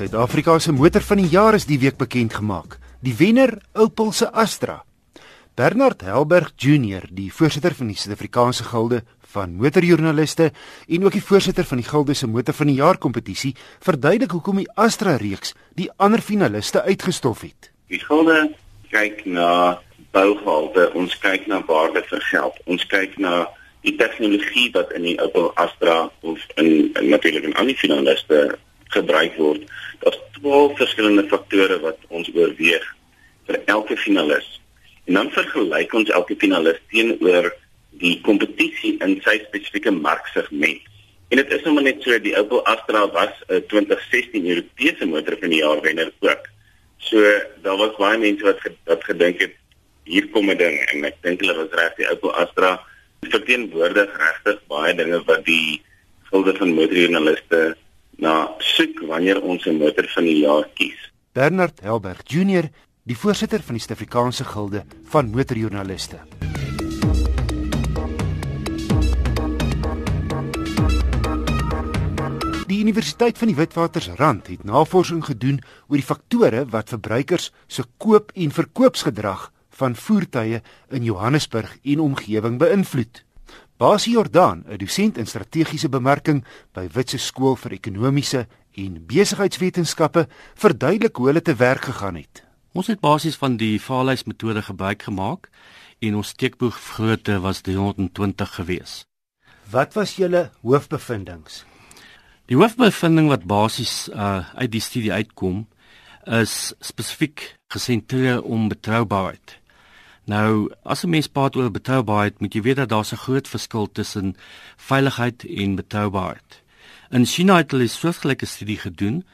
Suid-Afrika se motor van die jaar is die week bekend gemaak. Die wenner, Opel se Astra. Bernard Helberg Junior, die voorsitter van die Suid-Afrikaanse Gilde van Motorjoernaliste en ook die voorsitter van die Gilde se Motor van die Jaar kompetisie, verduidelik hoekom die Astra reeks die ander finaliste uitgestof het. Die Gilde kyk na bougehalte, ons kyk na waarde vir geld. Ons kyk na die tegnologie wat in die Opel Astra of in, in natuurlik in ander finaliste gebruik word. Daar's 12 verskillende faktore wat ons oorweeg vir elke finalis. En dan vergelyk ons elke finalis teenoor die kompetisie in sy spesifieke marksegment. En dit is nommer net so die Opel Astra was 'n 2016 Europese motor van die jaar wenner ook. So daar was baie mense wat wat gedink het hier kom 'n ding en ek dink hulle was reg die Opel Astra verteenwoordig regtig baie dinge wat die gilde van motorjoernaliste na soek wanneer ons 'n motor van die jaar kies. Bernard Helberg Junior, die voorsitter van die Suid-Afrikaanse Gilde van Motorjoernaliste. Die Universiteit van die Witwatersrand het navorsing gedoen oor die faktore wat verbruikers se koop- en verkoopsgedrag van voertuie in Johannesburg en omgewing beïnvloed. Basie Jordaan, 'n dosent in strategiese bemarking by Witse Skool vir Ekonomiese en Besigheidswetenskappe, verduidelik hoe hulle te werk gegaan het. Ons het basies van die Fairlys metode gebruik gemaak en ons steekboog grootte was 320 gewees. Wat was julle hoofbevindinge? Die hoofbevinding wat basies uh, uit die studie uitkom is spesifiek gesentreer om betroubaarheid. Nou, as 'n mens praat oor betroubaarheid, moet jy weet dat daar 'n groot verskil tussen veiligheid en betroubaarheid. In China het hulle 'n soortgelyke studie gedoen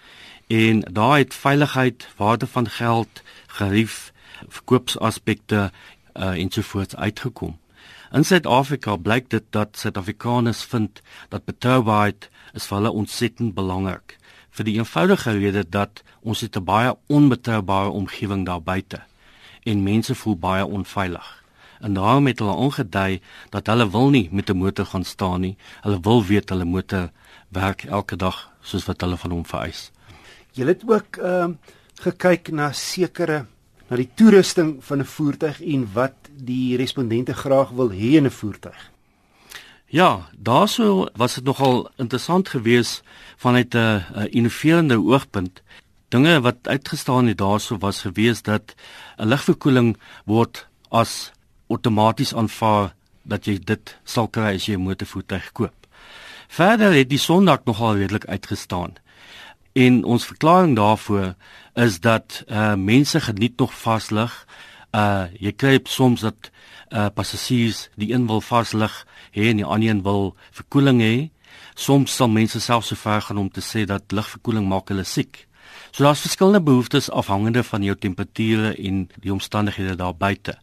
en daar het veiligheid, waarde van geld, gerief, verkoopsaspekte uh, ensovoorts uitgekom. In Suid-Afrika blyk dit dat Suid-Afrikaners vind dat betroubaarheid is vir hulle ontsettend belangrik vir die eenvoudige rede dat ons het 'n baie onbetroubare omgewing daar buite en mense voel baie onveilig. En daarom het hulle ongedui dat hulle wil nie met 'n motor gaan staan nie. Hulle wil weet hulle motor werk elke dag soos wat hulle van hom vereis. Jy het ook ehm uh, gekyk na sekere na die toerusting van 'n voertuig en wat die respondente graag wil hê in 'n voertuig. Ja, daaroor was dit nogal interessant geweest vanuit 'n innoverende oogpunt dinge wat uitgestaan het daarso was gewees dat 'n ligverkoeling word as outomaties aanvaar dat jy dit sal kry as jy 'n motorvoertuig koop. Verder het die sondak nogal redelik uitgestaan. En ons verklaring daarvoor is dat uh mense geniet nog vaslig. Uh jy kry soms dat uh passasiers die een wil vaslig hê en die ander een wil verkoeling hê. Soms sal mense selfs so ver gaan om te sê dat ligverkoeling maak hulle siek. So daar's verskillende behoeftes afhangende van jou temperature en die omstandighede daar buite.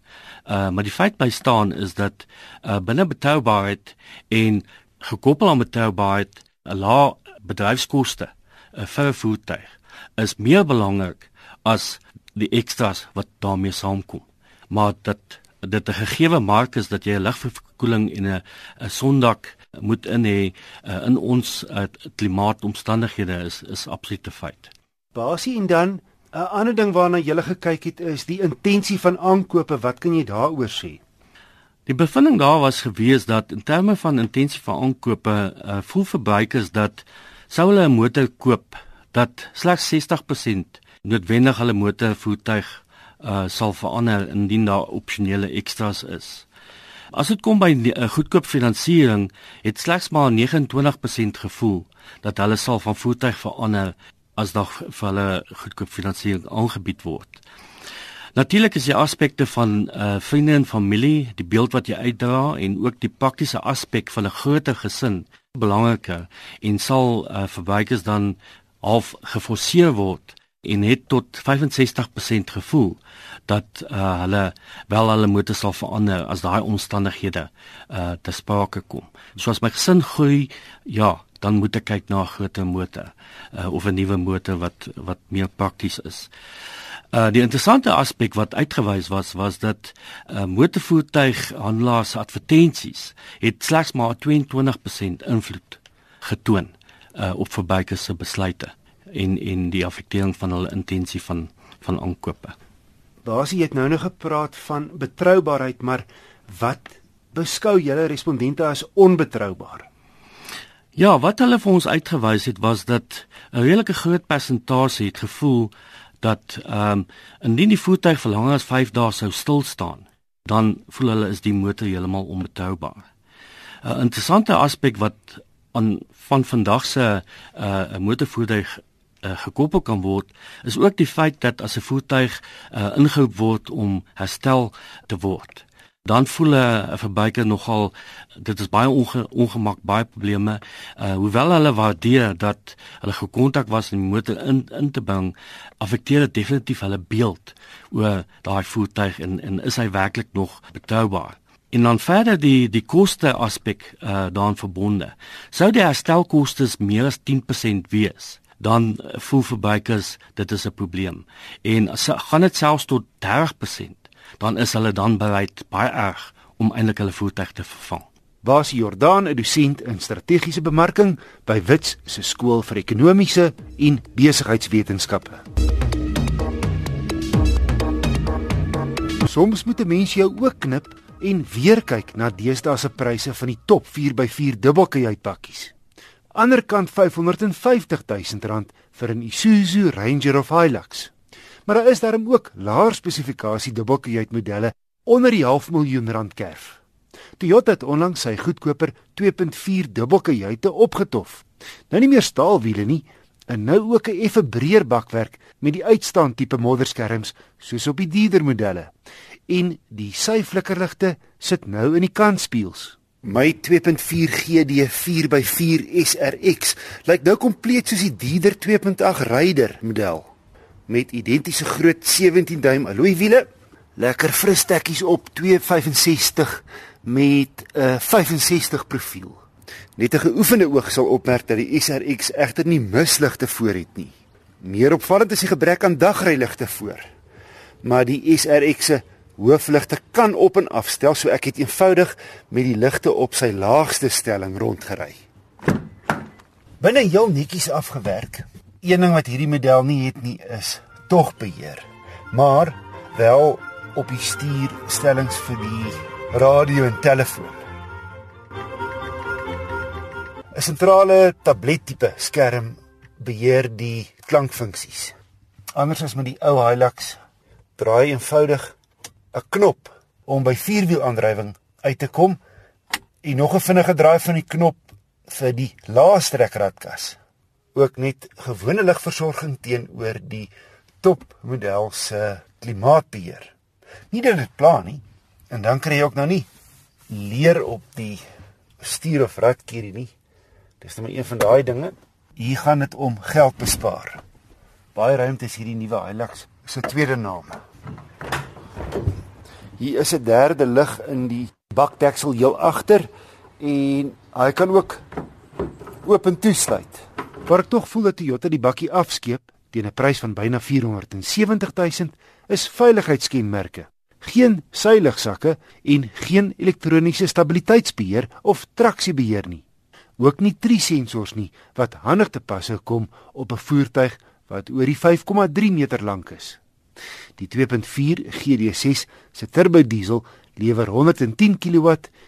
Uh maar die feit bly staan is dat uh binne betroubaarheid en gekoppel aan betroubaarheid 'n lae bedryfskoste uh, vir 'n voertuig is meer belangrik as die ekstras wat daarmee saamkom. Maar dat dit 'n gegeewe mark is dat jy 'n ligverkoeling en 'n 'n sondak moet in hê uh, in ons uh, klimaatomstandighede is is absolute feit. Basie en dan 'n ander ding waarna jy gele gekyk het is die intensie van aankope. Wat kan jy daaroor sê? Die bevinding daar was gewees dat in terme van intensie van aankope, uh, voel verbruikers dat sou hulle 'n motor koop dat slegs 60% noodwendig hulle motorvoertuig uh, sal verander indien daar opsionele ekstras is. As dit kom by 'n uh, goedkoop finansiering, het slegs maar 29% gevoel dat hulle sal van voertuig verander as daar vir hulle goedkoop finansiering aangebied word. Natuurlik is die aspekte van uh vriende en familie, die beeld wat jy uitdra en ook die praktiese aspek van 'n groter gesin belangriker en sal uh verbruikers dan half geforseer word en het tot 65% gevoel dat uh, hulle wel hulle motor sal verander as daai omstandighede uh te sprake kom. So as my gesin groei, ja, dan moet ek kyk na 'n groter motor uh, of 'n nuwe motor wat wat meer prakties is. Uh die interessante aspek wat uitgewys was was dat uh motorvoertuig handelaars advertensies het slegs maar 22% invloed getoon uh op verbruikers se besluite. en en die affektering van hulle intensie van van aankope. Basie het nou nog gepraat van betroubaarheid, maar wat beskou julle respondente as onbetroubaar? Ja, wat hulle vir ons uitgewys het was dat 'n redelike groot persentasie het gevoel dat ehm um, indien die voertuig vir langer as 5 dae sou stil staan, dan voel hulle is die motor heeltemal onbetroubaar. 'n Interessante aspek wat aan van vandag se 'n uh, motorvoertuig uh, gekoppel kan word, is ook die feit dat as 'n voertuig uh, ingeroep word om herstel te word, dan voel 'n verbruiker nogal dit is baie onge, ongemak, baie probleme. Uh hoewel hulle waardeer dat hulle gekontak was om die motor in in te bring, affekteer dit definitief hulle beeld oor daai voertuig en en is hy werklik nog betroubaar? En dan verder die die koste aspek uh daaraan verbonde. Sou die herstelkoste meer as 10% wees, dan voel verbruikers dit is 'n probleem. En as gaan dit selfs tot 30% dan is hulle dan bereid baie erg om eintlik hulle voertuig te vervang. Is Jordaan 'n dosent in strategiese bemarking by Wits se skool vir ekonomiese en besigheidswetenskappe. Soms moet 'n mens jou ook knip en weer kyk na deesdae se pryse van die top 4x4 dubbelkajuitpakkies. Anderkant R550 000 vir 'n Isuzu Ranger of Hilux. Maar daar is daarom ook laer spesifikasie dubbelkajuit modelle onder die half miljoen rand kerf. Toyota het onlangs sy goedkoper 2.4 dubbelkajuite opgetof. Nou nie meer staalwiele nie, en nou ook 'n effe breër bakwerk met die uitstaand tipe modderskerms soos op die dierder modelle. En die syflikkerligte sit nou in die kantspieëls. My 2.4 GD 4x4 SRX lyk nou kompleet soos die dierder 2.8 Raider model met identiese groot 17 duim alloy wiele, lekker fris stekkies op 265 met 'n uh, 65 profiel. Net 'n geoefende oog sal opmerk dat die SRX egter nie misligte voor het nie. Meer opvallend is die gebrek aan dagryligte voor. Maar die SRX se hoofligte kan op en afstel, so ek het eenvoudig met die ligte op sy laagste stelling rondgery. Binne heel netjies afgewerk een ding wat hierdie model nie het nie is tog beheer. Maar wel op die stuurstellings vir die radio en telefoon. 'n Sentrale tablettipe skerm beheer die klankfunksies. Anders as met die ou Hilux draai eenvoudig 'n knop om by vierwielaandrywing uit te kom en nog 'n vinnige draai van die knop vir die laaste rekradkas ook net gewone ligversorging teenoor die topmodel se klimaatbeheer. Nie dat dit pla nie. En dan kry jy ook nou nie leer op die stuur of ratkierie nie. Dis net een van daai dinge. Hier gaan dit om geld bespaar. Baie ruimte is hierdie nuwe Hilux se tweede naam. Hier is 'n derde lig in die bakdeksel heel agter en hy kan ook oop en toesluit. Waar ek tog voel dat Toyota die bakkie afskeep teen 'n prys van byna 470 000 is veiligheidskenmerke. Geen seiligsakke en geen elektroniese stabiliteitsbeheer of traksiebeheer nie. Ook nie drie sensors nie wat handig te pas kom op 'n voertuig wat oor die 5,3 meter lank is. Die 2.4 GD6 se turbo diesel lewer 110 kW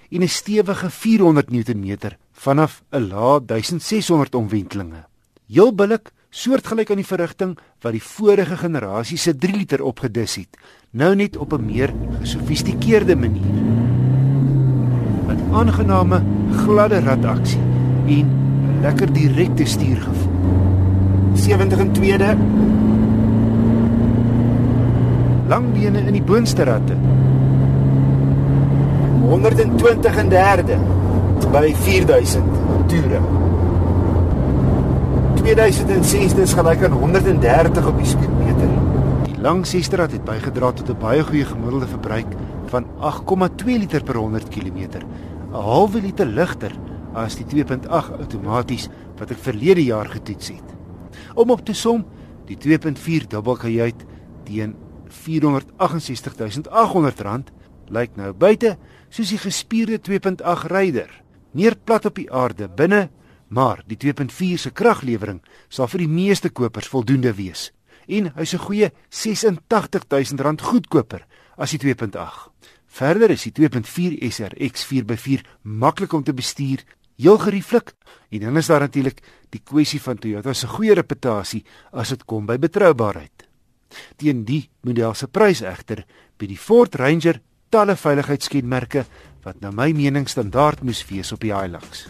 en 'n stewige 400 Nm vanaf 'n lae 1600 omwentelinge. Heel billik, soortgelyk aan die verrigting wat die vorige generasie se 3 liter opgedis het, nou net op 'n meer gesofistikeerde manier. 'n Aangename, gladde rataksie en 'n lekker direkte stuurgevoel. 70 in tweede. Langbene in die boonste ratte. 120 in derde by 4000 toere. 2006 is gelyk aan 130 op die speedometer. Die lang sesterrad het bygedra tot 'n baie goeie gemiddelde verbruik van 8,2 liter per 100 km. 'n halwe liter ligter as die 2.8 outomaties wat ek verlede jaar getoets het. Om op te som, die 2.4 dubbelkajuit teen 468800 rand lyk nou buite soos die gespierde 2.8 ryder. Meer plat op die aarde binne Maar die 2.4 se kraglewering sal vir die meeste kopers voldoende wees en hy's 'n goeie R86000 goedkoper as die 2.8. Verder is die 2.4 SRX 4x4 maklik om te bestuur, heel gerieflik en dan is daar natuurlik die kwessie van Toyota se goeie reputasie as dit kom by betroubaarheid. Teen die model se prys egter by die Ford Ranger talle veiligheidskenmerke wat na my mening standaard moes wees op die Hilux.